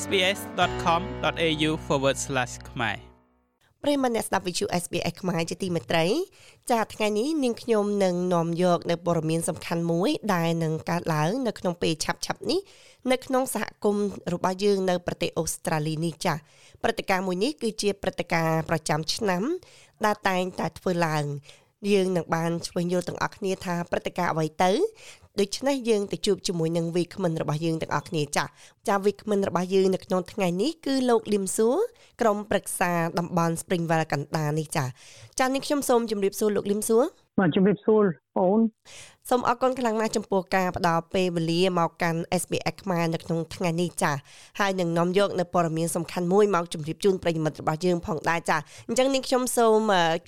sbs.com.au/ ខ្មែរប្រិមនៈស្ដាប់វិទ្យុ SBS ខ្មែរជាទីមេត្រីចាថ្ងៃនេះនាងខ្ញុំនឹងនាំយកនៅព័ត៌មានសំខាន់មួយដែលនឹងកើតឡើងនៅក្នុងពេលឆាប់ឆាប់នេះនៅក្នុងសហគមន៍របស់យើងនៅប្រទេសអូស្ត្រាលីនេះចាព្រឹត្តិការណ៍មួយនេះគឺជាព្រឹត្តិការណ៍ប្រចាំឆ្នាំដែលតែងតែធ្វើឡើង យើងនឹងបានឆ្វេងយល់ទាំងអស់គ្នាថាព្រឹត្តិការណ៍អ្វីទៅដូច្នេះយើងទៅជួបជាមួយនឹងវីគ្មិនរបស់យើងទាំងអស់គ្នាចាចាវីគ្មិនរបស់យើងនៅក្នុងថ្ងៃនេះគឺលោកលឹមសួរក្រុមប្រឹក្សាតំបន់ Springvale កណ្ដាលនេះចាចានេះខ្ញុំសូមជម្រាបសួរលោកលឹមសួរបាទជំរាបសួរបងអូន សូមអរគុណខ្លាំងណាស់ចំពោះការផ្ដល់ពេលវេលាមកកាន់ SBS ខ្មែរនៅក្នុងថ្ងៃនេះចាហើយនឹងនាំយកនៅព័ត៌មានសំខាន់មួយមកជម្រាបជូនប្រិយមិត្តរបស់យើងផងដែរចាអញ្ចឹងនេះខ្ញុំសូម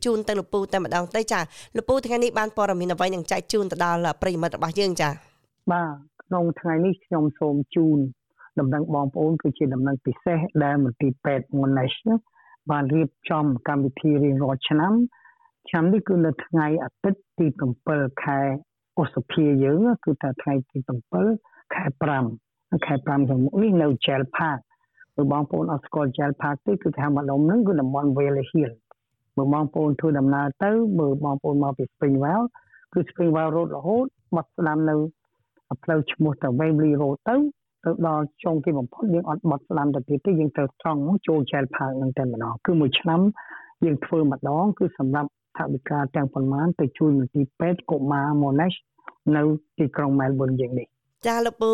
ជូនទៅលោកពូតែម្ដងទៅចាលោកពូថ្ងៃនេះបានព័ត៌មានអ្វីនឹងចែកជូនទៅដល់ប្រិយមិត្តរបស់យើងចាបាទក្នុងថ្ងៃនេះខ្ញុំសូមជូនដំណឹងបងប្អូនគឺជាដំណឹងពិសេសដែលមន្ទីរពេទ្យ Monash បានរៀបចំកម្មវិធីរៀងរាល់ឆ្នាំឆ្នាំនេះគឺនៅថ្ងៃអាទិត្យទី7ខែ ឧសភាយើងគឺថាថ្ងៃទី7ខែ5ខែ5ខាងមុខនេះនៅ Gel Park បើបងប្អូនអត់ស្គាល់ Gel Park ទេគឺថាម្ដុំហ្នឹងគឺតំបន់ Valley Hill បើបងប្អូនធ្វើដំណើរទៅបើបងប្អូនមកពី Springvale គឺ Springvale Road រហូតបាត់ស្ដាំនៅផ្លូវឈ្មោះទៅ Waverly Road ទៅទៅដល់ចុងគេបំផុតយើងអត់បាត់ស្ដាំទៅទៀតទេយើងទៅត្រង់ចូល Gel Park ហ្នឹងតែម្ដងគឺមួយឆ្នាំយើងធ្វើម្ដងគឺសម្រាប់ ថវិកាទាំងប៉ុន្មានទៅជួយមន្ទីរពេទ្យកុមារ Monash នៅទីក្រុង Melbourne យើងនេះចាលោកពូ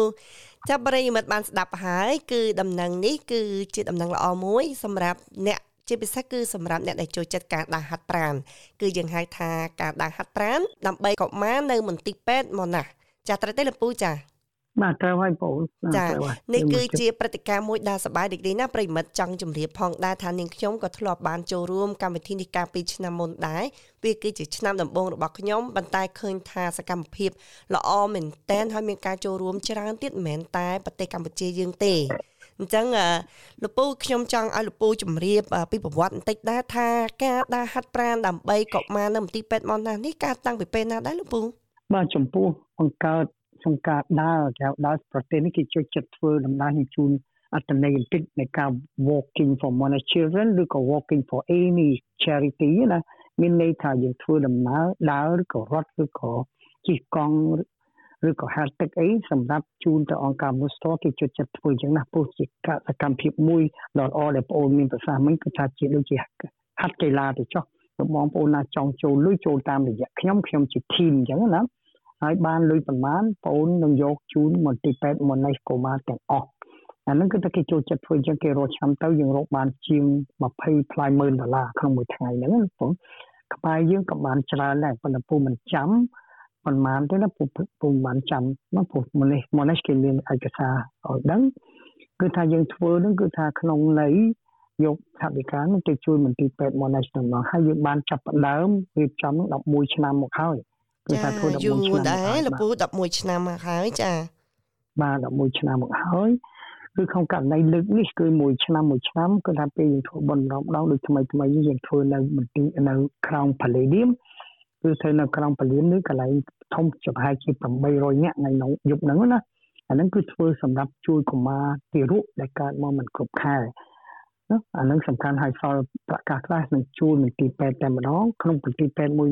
ចាប់ប្រិយមិត្តបានស្ដាប់ហើយគឺដំណឹងនេះគឺជាដំណឹងល្អមួយសម្រាប់អ្នកជាពិសេសគឺសម្រាប់អ្នកដែលចូលចិត្តការដើរហាត់ប្រាណគឺយើងហៅថាការដើរហាត់ប្រាណដើម្បីកុមារនៅមន្ទីរពេទ្យ Monash ចាត្រូវទេលោកពូចា បាទត្រូវហើយបងចានេះគឺជាព្រឹត្តិការណ៍មួយដែលសប្បាយរីករាយណាស់ប្រិមិត្តចង់ជម្រាបផងដែរថានាងខ្ញុំក៏ធ្លាប់បានចូលរួមកម្មវិធីនេះកាលពីឆ្នាំមុនដែរវាគឺជាឆ្នាំដំបូងរបស់ខ្ញុំប៉ុន្តែឃើញថាសកម្មភាពល្អមែនតែនហើយមានការចូលរួមច្រើនទៀតមិនមែនតែប្រទេសកម្ពុជាយើងទេអញ្ចឹងលោកពូខ្ញុំចង់ឲ្យលោកពូជម្រាបពីប្រវត្តិបន្តិចដែរថាការដើរហាត់ប្រាណដើម្បីកុមារនៅមន្ទីរពេទ្យមកណានេះការតាំងពីពេលណាដែរលោកពូបាទចំពោះបង្កើត ក្នុងការដើរគេហៅដើរប្រទេសនេះគេជួយចិត្តធ្វើដំណើរជូនអត្តន័យបន្តិចនៃការ walking for monash children ឬក៏ walking for any charity ណាមានន័យថាយើងធ្វើដំណើរដើរឬក៏រត់ឬក៏ជិះកង់ឬក៏ហាត់ទឹកអីសម្រាប់ជូនទៅអង្គការ Mustor គេជួយចិត្តធ្វើយ៉ាងណាពោះជាកសកម្មភាពមួយដ៏ល្អដែលបងអូនមានប្រសាសន៍មិញគឺថាជាដូចជាហាត់កីឡាទៅចុះបងប្អូនណាចង់ចូលលុយចូលតាមរយៈខ្ញុំខ្ញុំជា team អញ្ចឹងណា ហើយបានលុយប្រមាណបងអូននឹងយកជូនមន្ទីរពេទ្យមនីសកូម៉ាទាំងអស់អានឹងគឺតែគេចូលចិត្តធ្វើអញ្ចឹងគេរកឆ្នាំទៅយើងរកបានជាង20ផ្លាយម៉ឺនដុល្លារក្នុងមួយថ្ងៃហ្នឹងណាបងខ្មែរយើងក៏បានច្រើនដែរប៉ុន្តែពូមិនចាំប៉ុន្មានទេណាពូពូមិនបានចាំមកពូមនេះមនីសគេមានឯកសារឲ្យដឹងគឺថាយើងធ្វើហ្នឹងគឺថាក្នុងន័យយកថវិកានោះទៅជួយមន្ទីរពេទ្យមនីសទៅមកហើយយើងបានចាប់ផ្ដើមរៀបចំ11ឆ្នាំមកហើយ គឺថាធ្វើ11ឆ្នាំដែរលពូ11ឆ្នាំមកហើយចាបាទ11ឆ្នាំមកហើយគឺក្នុងករណីលើកនេះគឺមួយឆ្នាំមួយឆ្នាំគឺថាពេលយើងធ្វើបន់ម្ដងម្ដងដូចថ្មីថ្មីយើងធ្វើនៅមន្ទីរនៅក្រោមប៉ាឡេឌៀមគឺធ្វើនៅក្រោមប៉ាឡេឌៀមនេះកន្លែងធំចំហាយជា800នាក់ថ្ងៃនោះយប់ហ្នឹងណាអាហ្នឹងគឺធ្វើសម្រាប់ជួយកុមារទារកដែលកើតមកមិនគ្រប់ខែ អានឹងសំខាន់ហើយសល់ប្រកាសខ្លះនឹងជួលមន្ទីរពេទ្យតែម្ដងក្នុងមន្ទីរពេទ្យមួយ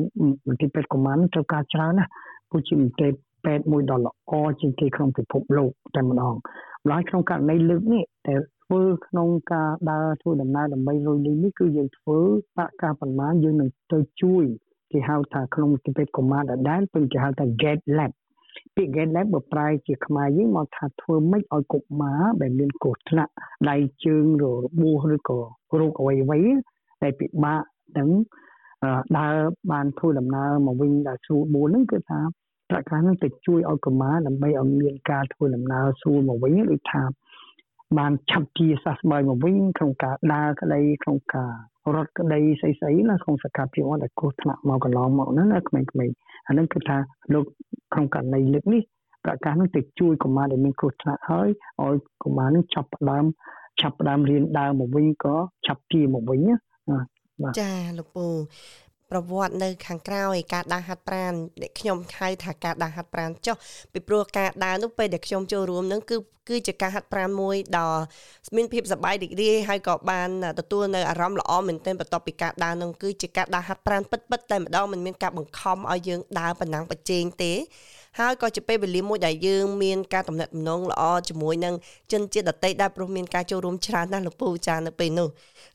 មន្ទីរពេទ្យកុមារត្រូវការច្រើនណាស់ព្រោះជាមន្ទីរពេទ្យមួយដ៏ល្អជាងគេក្នុងពិភពលោកតែម្ដងម្ល៉េះក្នុងករណីលើកនេះតែធ្វើក្នុងការដើរធ្វើដំណើរដើម្បីរយលុយនេះគឺយើងធ្វើបកការប្រមាណយើងនឹងទៅជួយគេហៅថាក្នុងមន្ទីរពេទ្យកុមារដដែលពេញគេហៅថា gate lab ពាក្យ gate lab បើប្រែជាខ្មែរយើងមកថាធ្វើម៉េចឲ្យកុមារដែលមានគ្រោះថ្នាក់ដៃជើងរបួសឬក៏រោគអ្វីអ្វីដែលពិបាកនឹងដើរបានធ្វើដំណើរមកវិញដល់ស្រួលបួនហ្នឹងគឺថាប្រការហ្នឹងទៅជួយឲ្យកុមារដើម្បីឲ្យមានការធ្វើដំណើរស្រួលមកវិញដូចថាបានឆាប់ជាសះស្បើយមកវិញក្នុងការដើរក្តីក្នុងការ រត់ក្តីស្អីស្អីណាក្នុងសកម្មភាពដែលគ្រោះថ្នាក់មកកន្លងមកហ្នឹងណាក្មេងៗអាហ្នឹងគឺថាលោកក្នុងករណីលើកនេះប្រកាសនឹងទៅជួយកុមារដែលមានគ្រោះថ្នាក់ហើយឲ្យកុមារនឹងចាប់ផ្ដើមឆាប់ផ្ដើមរៀនដើរមកវិញក៏ឆាប់ជាមកវិញណាចាលោកពូ ប្រវត្តិនៅខាងក្រោយការដើរហាត់ប្រាណដែលខ្ញុំហៅថាការដើរហាត់ប្រាណចុះពីព្រោះការដើរនោះពេលដែលខ្ញុំចូលរួមនឹងគឺគឺជាការហាត់ប្រាណមួយដ៏មានភាពសប្បាយរីករាយហើយក៏បានទទួលនៅអារម្មណ៍ល្អមែនទែនបន្ទាប់ពីការដើរនោះគឺជាការដើរហាត់ប្រាណពិតៗតែម្ដងមិនមានការបង្ខំឲ្យយើងដើរប៉ុណ្ណឹងប្រជែងទេ ហើយក៏ជាពេលវេលាមួយដែលយើងមានការតំណែងតំណងល្អជាមួយនឹងជនជាតិដទៃដែលព្រោះមានការចូលរួមច្រើនណាស់លោកពូចានៅពេលនោះ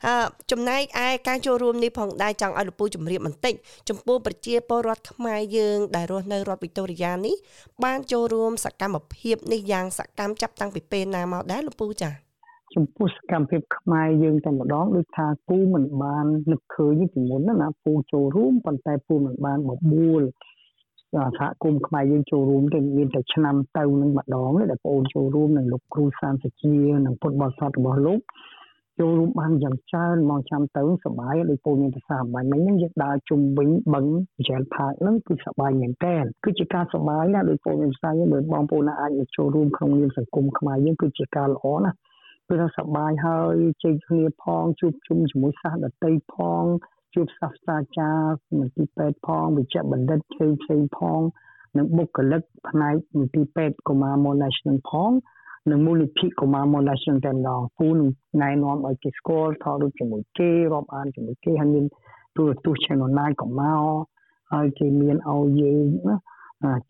ហើយចំណែកឯការចូលរួមនេះផងដែរចង់ឲ្យលោកពូជម្រាបបន្តិចចំពោះប្រជាពលរដ្ឋខ្មែរយើងដែលរស់នៅរដ្ឋវីតូរីយ៉ានេះបានចូលរួមសកម្មភាពនេះយ៉ាងសកម្មចាប់តាំងពីពេលណាមកដែរលោកពូចាចំពោះសកម្មភាពខ្មែរយើងតែម្ដងដូចថាពូមិនបាននឹកឃើញពីមុនណាពូចូលរួមប៉ុន្តែពូមិនបានបបួល សហគមន៍ខ្មែរយើងចូលរួមទៅមានតែឆ្នាំទៅនឹងម្ដងដែលបងអូនចូលរួមនឹងលោកគ្រូសានសជានិងពុទ្ធបរិស័ទរបស់លោកចូលរួមបានយ៉ាងច្រើនមកចាំទៅសប្បាយដោយពូមានប្រសាសន៍បាញ់មិញហ្នឹងយើងដើរជុំវិញបឹងចែលផាកហ្នឹងគឺសប្បាយមែនតើគឺជាការសប្បាយណាដោយពូមានប្រសាសន៍បើបងប្អូនអាចមកចូលរួមក្នុងនាមសង្គមខ្មែរយើងគឺជាការល្អណាគឺថាសប្បាយហើយជ័យគ្នាផងជួបជុំជាមួយសាសដតីផង ជួបសាស្ត្រាចារ្យមន្ទីរពេទ្យផងវិជ្ជបណ្ឌិតផ្សេងផ្សេងផងនិងបុគ្គលិកផ្នែកមន្ទីរពេទ្យកុមារ Monash នឹងផងនិងមូលនិធិកុមារ Monash នឹងតែម្ដងពូនឹងណែនាំឲ្យគេស្គាល់ថតរូបជាមួយគេរាប់អានជាមួយគេហើយមានទូរទស្សន៍ channel 9ក៏មកហើយគេមានឲ្យយើងណា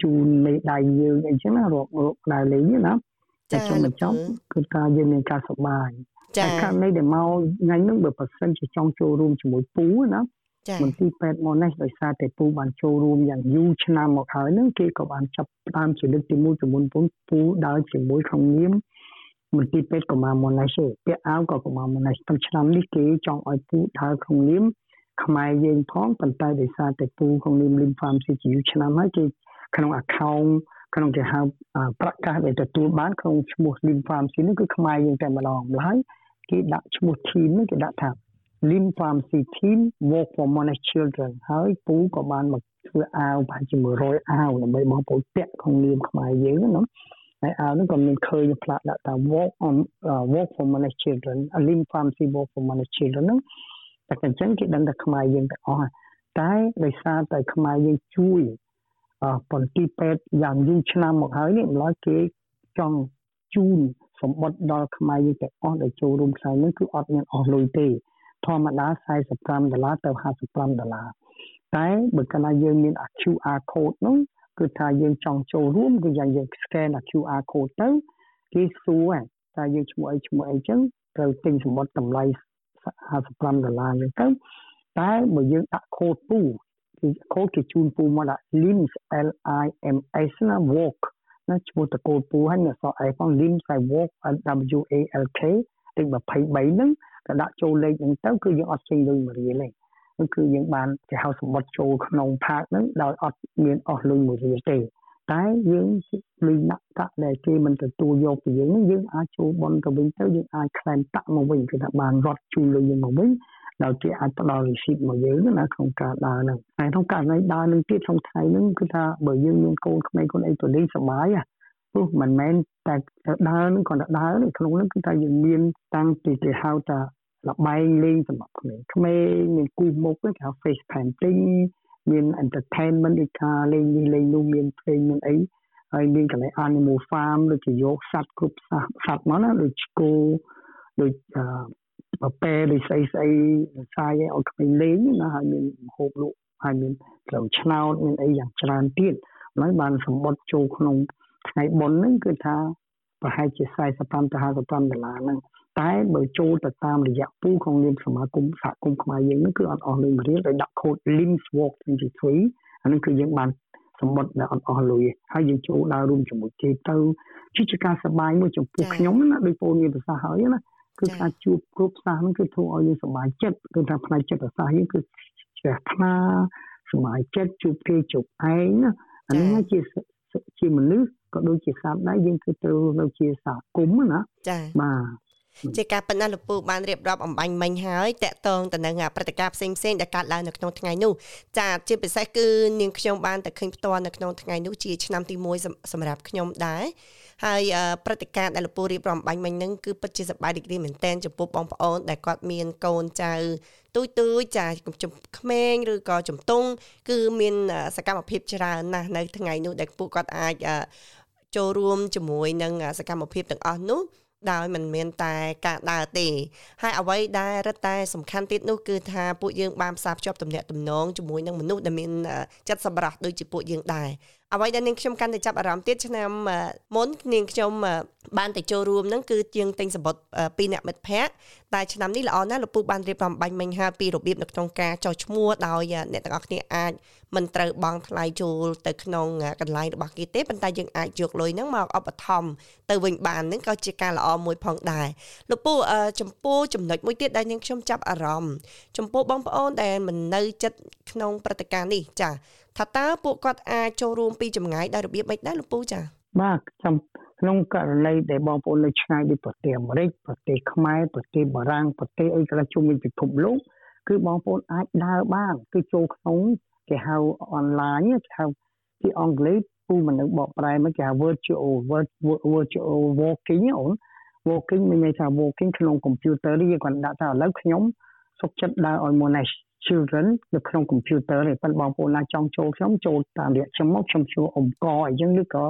ជូនមេដៃយើងអីចឹងណារាប់រាប់ដៃលេងណាតែចុងបញ្ចប់គឺថាយើងមានការសប្បាយ ចា៎ករណីដែលមកថ្ងៃហ្នឹងបើប្រសិនជាចង់ចូលរួមជាមួយពូណាចា៎មន្ទីរពេទ្យមកនេះដោយសារតែពូបានចូលរួមយ៉ាងយូរឆ្នាំមកហើយហ្នឹងគេក៏បានចាប់តាមជាលើកទី1ចំនួនពូពូដើរជាមួយក្នុងនាមមន្ទីរពេទ្យកុមារមុននេះទេពាក់អាវក៏កុមារមុននេះតាមឆ្នាំនេះគេចង់ឲ្យពូដើរក្នុងនាមខ្មែរយើងផងប៉ុន្តែដោយសារតែពូក្នុងនាម Lim Farm ជាយូរឆ្នាំហើយគេក្នុង account ក្នុងគេហៅប្រកាសដែលទទួលបានក្នុងឈ្មោះ Lim Farm នេះគឺខ្មែរយើងតែម្ដងម្ល៉េះ គេដាក់ឈ្មោះ team នេះគេដាក់ថា Lim Pharmacy Team Work for Monash Children ហើយពូក៏បានមកធ្វើអាវប្រហែលជា100អាវដើម្បីបងប្អូនពាក់ក្នុងនាមខ្មែរយើងណាហើយអាវនោះក៏មានឃើញផ្លាកដាក់ថា Work on uh, Work for Monash Children Lim Pharmacy Work for Monash Children ហ្នឹងតែអញ្ចឹងគេដឹងថាខ្មែរយើងទាំងអស់តែដោយសារតែខ្មែរយើងជួយអប៉ុន្តែពេទ្យយ៉ាងយូរឆ្នាំមកហើយនេះម្ល៉េះគេចង់ជូន សម្បត្តិដល់ខ្មែរយើងទាំងអស់ដែលចូលរួមខ្សែនេះគឺអត់មានអស់លុយទេធម្មតា45ដុល្លារទៅ55ដុល្លារតែបើកាលណាយើងមាន QR code នោះគឺថាយើងចង់ចូលរួមគឺយ៉ាងយើង scan QR code ទៅគេសួរថាយើងឈ្មោះអីឈ្មោះអីចឹងត្រូវទិញសម្បត្តិតម្លៃ55ដុល្លារចឹងទៅតែបើយើងដាក់ code ពូគឺ code គេជូនពូមកដាក់ LIMS L I M S ណា walk ណាឈ្មោះតកូលពូហើយនៅសអីផង lim sidewalk W A L K លេខ23ហ្នឹងក៏ដាក់ចូលលេខហ្នឹងទៅគឺយើងអត់ចេញលុយមួយរៀលទេនោះគឺយើងបានគេហៅសម្បត្តិចូលក្នុងផាកហ្នឹងដោយអត់មានអស់លុយមួយរៀលទេតែយើងលុយណាក់តាក់ដែលគេមិនទទួលយកពីយើងយើងអាចចូលបនទៅវិញទៅយើងអាចខ្លែងតាក់មកវិញគឺថាបានរត់ជូនលុយយើងមកវិញ ដោយគេអាចផ្ដល់ receipt មកយើងណាក្នុងការដើរហ្នឹងហើយក្នុងករណីដើរនឹងទៀតក្នុងថ្ងៃហ្នឹងគឺថាបើយើងមានកូនក្មេងកូនអីទៅលេងសប្បាយព្រោះមិនមែនតែដើរហ្នឹងគ្រាន់តែដើរទេក្នុងហ្នឹងគឺថាយើងមានតាំងពីគេហៅថាលបែងលេងសម្រាប់ក្មេងក្មេងមានគូមុខគេហៅ face painting មាន entertainment ដូចថាលេងនេះលេងនោះមានភ្លេងមានអីហើយមានកន្លែង animal farm ដូចជាយកសត្វគ្រប់សត្វមកណាដូចឆ្កោដូច ប្រពែដូចស្អីស្អីផ្សាយឲ្យក្មេងលេងណាហើយមានហូបលក់ហើយមានផ្លូវឆ្នោតមានអីយ៉ាងច្រើនទៀតហើយបានសម្បត្តិចូលក្នុងថ្ងៃបុណ្យហ្នឹងគឺថាប្រហែលជា45ទៅ55ដុល្លារហ្នឹងតែបើចូលទៅតាមរយៈពូក្នុងនាមសមាគមសហគមន៍ខ្មែរយើងហ្នឹងគឺអត់អស់លុយមួយរៀលដោយដាក់ code LIMSWalk 23អាហ្នឹងគឺយើងបានសម្បត្តិដែលអត់អស់លុយហើយយើងចូលដើររួមជាមួយគេទៅជាការសប្បាយមួយចំពោះខ្ញុំណាដោយពូមានប្រសាសន៍ហើយណា គឺការជួបគ្រប់សាសហ្នឹងគឺធ្វើឲ្យយើងសប្បាយចិត្តគឺថាផ្នែកចិត្តសាសយើងគឺជ្រះថ្លាសប្បាយចិត្តជួបគេជួបឯងណាអានេះជាជាមនុស្សក៏ដូចជាសត្វដែរយើងគឺត្រូវនៅជាសហគមន៍ណាចា៎បាទ ជាការប៉ុណ្ណាលោកពូបានរៀបរាប់អំបញ្ញមិញហើយតកតងទៅនឹងព្រឹត្តិការណ៍ផ្សេងផ្សេងដែលកើតឡើងនៅក្នុងថ្ងៃនោះចាជាពិសេសគឺនាងខ្ញុំបានតែឃើញផ្ទាល់នៅក្នុងថ្ងៃនោះជាឆ្នាំទី1សម្រាប់ខ្ញុំដែរហើយព្រឹត្តិការណ៍ដែលលោកពូរៀបរាប់អំបញ្ញមិញហ្នឹងគឺពិតជាសប្បាយរីករាយមែនទែនចំពោះបងប្អូនដែលគាត់មានកូនចៅទូចទូចចាចំក្មេងឬក៏ចំទង់គឺមានសកម្មភាពច្រើនណាស់នៅថ្ងៃនោះដែលពួកគាត់អាចចូលរួមជាមួយនឹងសកម្មភាពទាំងអស់នោះ ដោយមិនមានតែការដើរទេហើយអ្វីដែលរឹតតែសំខាន់ទៀតនោះគឺថាពួកយើងបានផ្សារភ្ជាប់ទំនាក់ទំនងជាមួយនឹងមនុស្សដែលមានចិត្តសម្រស់ដូចជាពួកយើងដែរអ្វីដែលនាងខ្ញុំកាន់តែចាប់អារម្មណ៍ទៀតឆ្នាំមុននាងខ្ញុំ បានទៅចូលរួមនឹងគឺជាងទិញសម្បត្តិពីអ្នកមិត្តភ័ក្តិតែឆ្នាំនេះល្អណាស់លោកពូបានរៀបចំបាញ់មិញហើយពីរបៀបនៅក្នុងការចោះឈ្មោះដោយអ្នកទាំងអស់គ្នាអាចមិនត្រូវបង់ថ្លៃចូលទៅក្នុងកន្លែងរបស់គេទេប៉ុន្តែយើងអាចយកលុយហ្នឹងមកឧបត្ថម្ភទៅវិញបានហ្នឹងក៏ជាការល្អមួយផងដែរលោកពូចំពោះចំណុចមួយទៀតដែលនាងខ្ញុំចាប់អារម្មណ៍ចំពោះបងប្អូនដែលមិននៅចិត្តក្នុងព្រឹត្តិការណ៍នេះចាថាតើពួកគាត់អាចចូលរួមពីចម្ងាយដោយរបៀបម៉េចដែរលោកពូចាបាទខ្ញុំ ក្នុងករណីដែលបងប្អូននៅឆ្ងាយពីប្រទេសអាមេរិកប្រទេសខ្មែរប្រទេសបារាំងប្រទេសអីក៏ជុំវិញពិភពលោកគឺបងប្អូនអាចដើរបានគឺចូលក្នុងគេហៅអនឡាញគេហៅជាអង់គ្លេសពូមិននឹងបកប្រែមកគេហៅ virtual virtual walking អូន walking មានន័យថា walking ក្នុង computer នេះគាត់ដាក់ថាឥឡូវខ្ញុំសុខចិត្តដើរឲ្យ Monash children នៅក្នុង computer នេះប៉ុន្តែបងប្អូនណាចង់ចូលខ្ញុំចូលតាមរយៈខ្ញុំមកខ្ញុំជួអ៊ំកអីចឹងឬក៏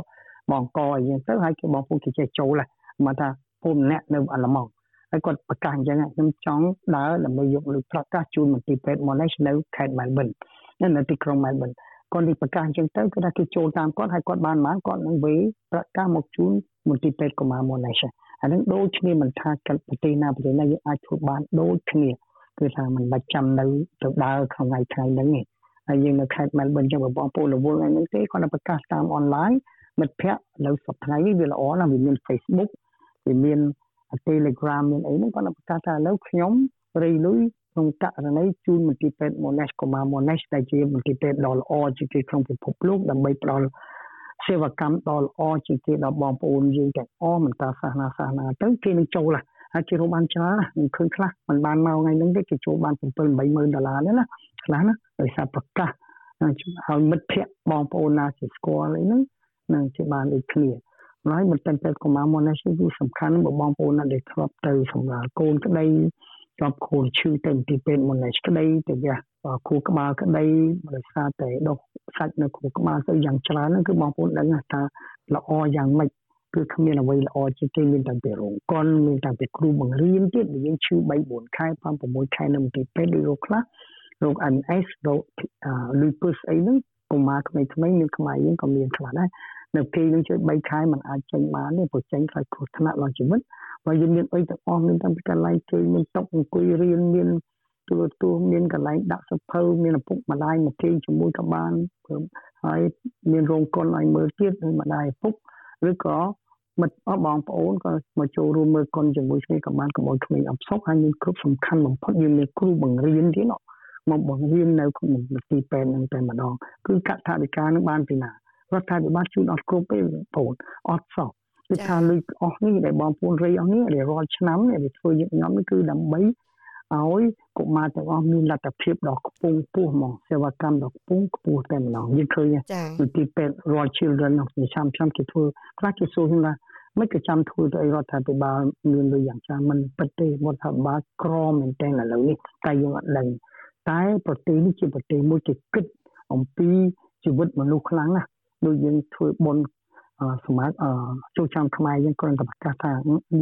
បងកអីចឹងទៅហើយគេបងប្អូនគេចេះចូលហ្នឹងមកថាពូម្នាក់នៅអាល្លឺម៉ង់ហើយគាត់ប្រកាសអញ្ចឹងខ្ញុំចង់ដើរដើម្បីយកលុយប្រកាសជូនមន្ទីរពេទ្យ Monash នៅខេត្ត Melbourne នៅទីក្រុង Melbourne គាត់នេះប្រកាសអញ្ចឹងទៅគឺថាគេចូលតាមគាត់ហើយគាត់បានបានគាត់នឹងវេប្រកាសមកជូនមន្ទីរពេទ្យកុមារ Monash អានឹងដូចគ្នាមិនថាប្រទេសណាប្រទេសណាយើងអាចធ្វើបានដូចគ្នាគឺថាមិនបាច់ចាំនៅទៅដើរក្នុងថ្ងៃថ្ងៃហ្នឹងទេហើយយើងនៅខេត្ត Melbourne ចឹងបងប្អូនរវល់ថ្ងៃហ្នឹងទេគាត់នៅប្រកាសតាមអនឡាញ មិត្តភ័ក្តិនៅសប្តាហ៍នេះវាល្អណាស់វាមាន Facebook វាមាន Telegram មានអីហ្នឹងគាត់នៅប្រកាសថាឥឡូវខ្ញុំរីលុយក្នុងករណីជូនមន្ទីរពេទ្យ Monash កុមារ Monash ដែលជាមន្ទីរពេទ្យដ៏ល្អជាងគេក្នុងពិភពលោកដើម្បីផ្ដល់សេវាកម្មដ៏ល្អជាងគេដល់បងប្អូនយើងទាំងអស់មិនតាសាសនាសាសនាទៅគេនឹងចូលហើយគេរកបានច្រើនណាខ្ញុំឃើញខ្លះមិនបានមកថ្ងៃហ្នឹងទេគេចូលបាន7 80000ដុល្លារនេះណាខ្លះណាដោយសារប្រកាសហើយមិត្តភ័ក្តិបងប្អូនណាជាស្គាល់អីហ្នឹង នឹងជាបានដូចគ្នាហើយមិនតែតែកុមារមកនេះគឺសំខាន់បងប្អូនណាដែលធ្លាប់ទៅសម្រាប់កូនក្តីជាប់ខូនឈឺទៅទីពេទ្យមុននេះក្តីទៅវះគូក្បាលក្តីដោយសារតែដុសសាច់នៅគូក្បាលទៅយ៉ាងច្រើនហ្នឹងគឺបងប្អូនដឹងថាល្អយ៉ាងម៉េចគឺគ្មានអ្វីល្អជាងគេមានតាំងពីរោងកុនមានតាំងពីគ្រូបង្រៀនទៀតយើងឈឺ3 4ខែ5 6ខែនៅមន្ទីរពេទ្យឬរោគខ្លះរោគ MS រោគ lupus អីហ្នឹង កុមារក្មេងៗមានខ្មែរយើងក៏មានខ្លះដែរនៅពេលនឹងជួយ3ខែมันអាចចេញបានទេព្រោះចេញខ្លាចគ្រោះថ្នាក់ដល់ជីវិតបើយើងមានអីទាំងអស់មានតាំងពីកន្លែងគេមានតុអង្គុយរៀនមានទូរទស្សន៍មានកន្លែងដាក់សភៅមានឪពុកម្ដាយមកគេជាមួយក៏បានហើយមានរោងកុនឲ្យមើលទៀតដោយម្ដាយឪពុកឬក៏មិត្តអស់បងប្អូនក៏មកចូលរួមមើលកុនជាមួយគ្នាក៏បានកុំឲ្យក្មេងអផ្សុកហើយមានគ្រប់សំខាន់បំផុតយើងមានគ្រូបង្រៀនទៀត មកបង្រៀននៅក្នុងទីពេទ្យនឹងតែម្ដងគឺកថាវិការនឹងបានពីណារដ្ឋាភិបាលជូនអត់គ្រប់ទេបងប្អូនអត់សោះគឺថាលុយអស់នេះដែលបងប្អូនរៃអស់នេះដែលរាល់ឆ្នាំដែលធ្វើយកញោមនេះគឺដើម្បីឲ្យកុមារទាំងអស់មានលទ្ធភាពដ៏ខ្ពង់ខ្ពស់ហ្មងសេវាកម្មដ៏ខ្ពង់ខ្ពស់តែម្ដងយើងឃើញវិធីពេទ្យ Royal Children ក្នុងឆ្នាំឆ្នាំគេធ្វើខ្លះគេសួរថាមិនក៏ចាំធ្វើទៅអីរដ្ឋាភិបាលមានលុយយ៉ាងច្រើនមិនពិតទេរដ្ឋាភិបាលក្រមែនតើឥឡូវនេះតែយើងអត់ដឹង តែប្រទេសនេះជាប្រទេសមួយគេគិតអំពីជីវិតមនុស្សខ្លាំងណាស់ដូចយើងធ្វើបុណ្យសម្រាប់ចូលចាំខ្មែរយើងគ្រាន់តែប្រកាសថា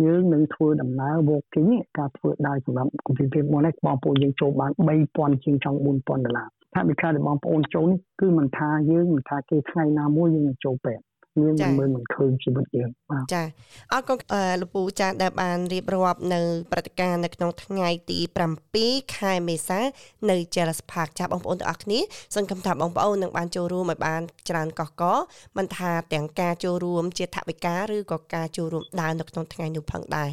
យើងនឹងធ្វើដំណើរ walking ការធ្វើដើរសម្រាប់កុំព្យូទ័រមកនេះបងប្អូនយើងចូលបាន3000ជាងចង់4000ដុល្លារថាវិការរបស់បងប្អូនចូលនេះគឺមិនថាយើងមិនថាគេថ្ងៃណាមួយយើងនឹងចូលពេទ្យ យើងមិនមើលមិនឃើញជីវិតយើងបាទចាអរគុណលោកពូចាដែលបានរៀបរាប់នៅព្រឹត្តិការណ៍នៅក្នុងថ្ងៃទី7ខែមេសានៅ Jealous Park ចាបងប្អូនទាំងអស់គ្នាសង្ឃឹមថាបងប្អូននឹងបានចូលរួមឲ្យបានច្រើនកកកមិនថាទាំងការចូលរួមជាថវិកាឬក៏ការចូលរួមដើរនៅក្នុងថ្ងៃនោះផងដែរ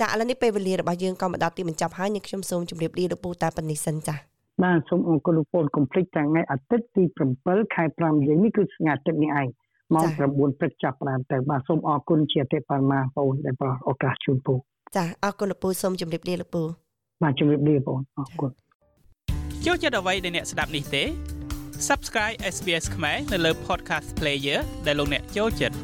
ចាឥឡូវនេះពេលវេលារបស់យើងក៏មកដល់ទីបញ្ចប់ហើយនេះខ្ញុំសូមជម្រាបលាលោកពូតែប៉ុណ្្នេះសិនចាបាទសូមអរគុណលោកពូកុំភ្លេចថ្ងៃអាទិត្យទី7ខែ5យើងនេះគឺថ្ងៃអាទិត្យនេះឯង ម៉ោង9ព្រឹកចាប់ផ្ដើមទៅបាទសូមអរគុណជាអតិបរមាបងប្អូនដែលផ្ដល់ឱកាសជូនពូចាអរគុណលោកពូសូមជម្រាបលាលោកពូបាទជម្រាបលាបងអរគុណចូលចិត្តអ្វីដែលអ្នកស្ដាប់នេះទេ Subscribe SBS ខ្មែរនៅលើ Podcast Player ដែលលោកអ្នកចូលចិត្ត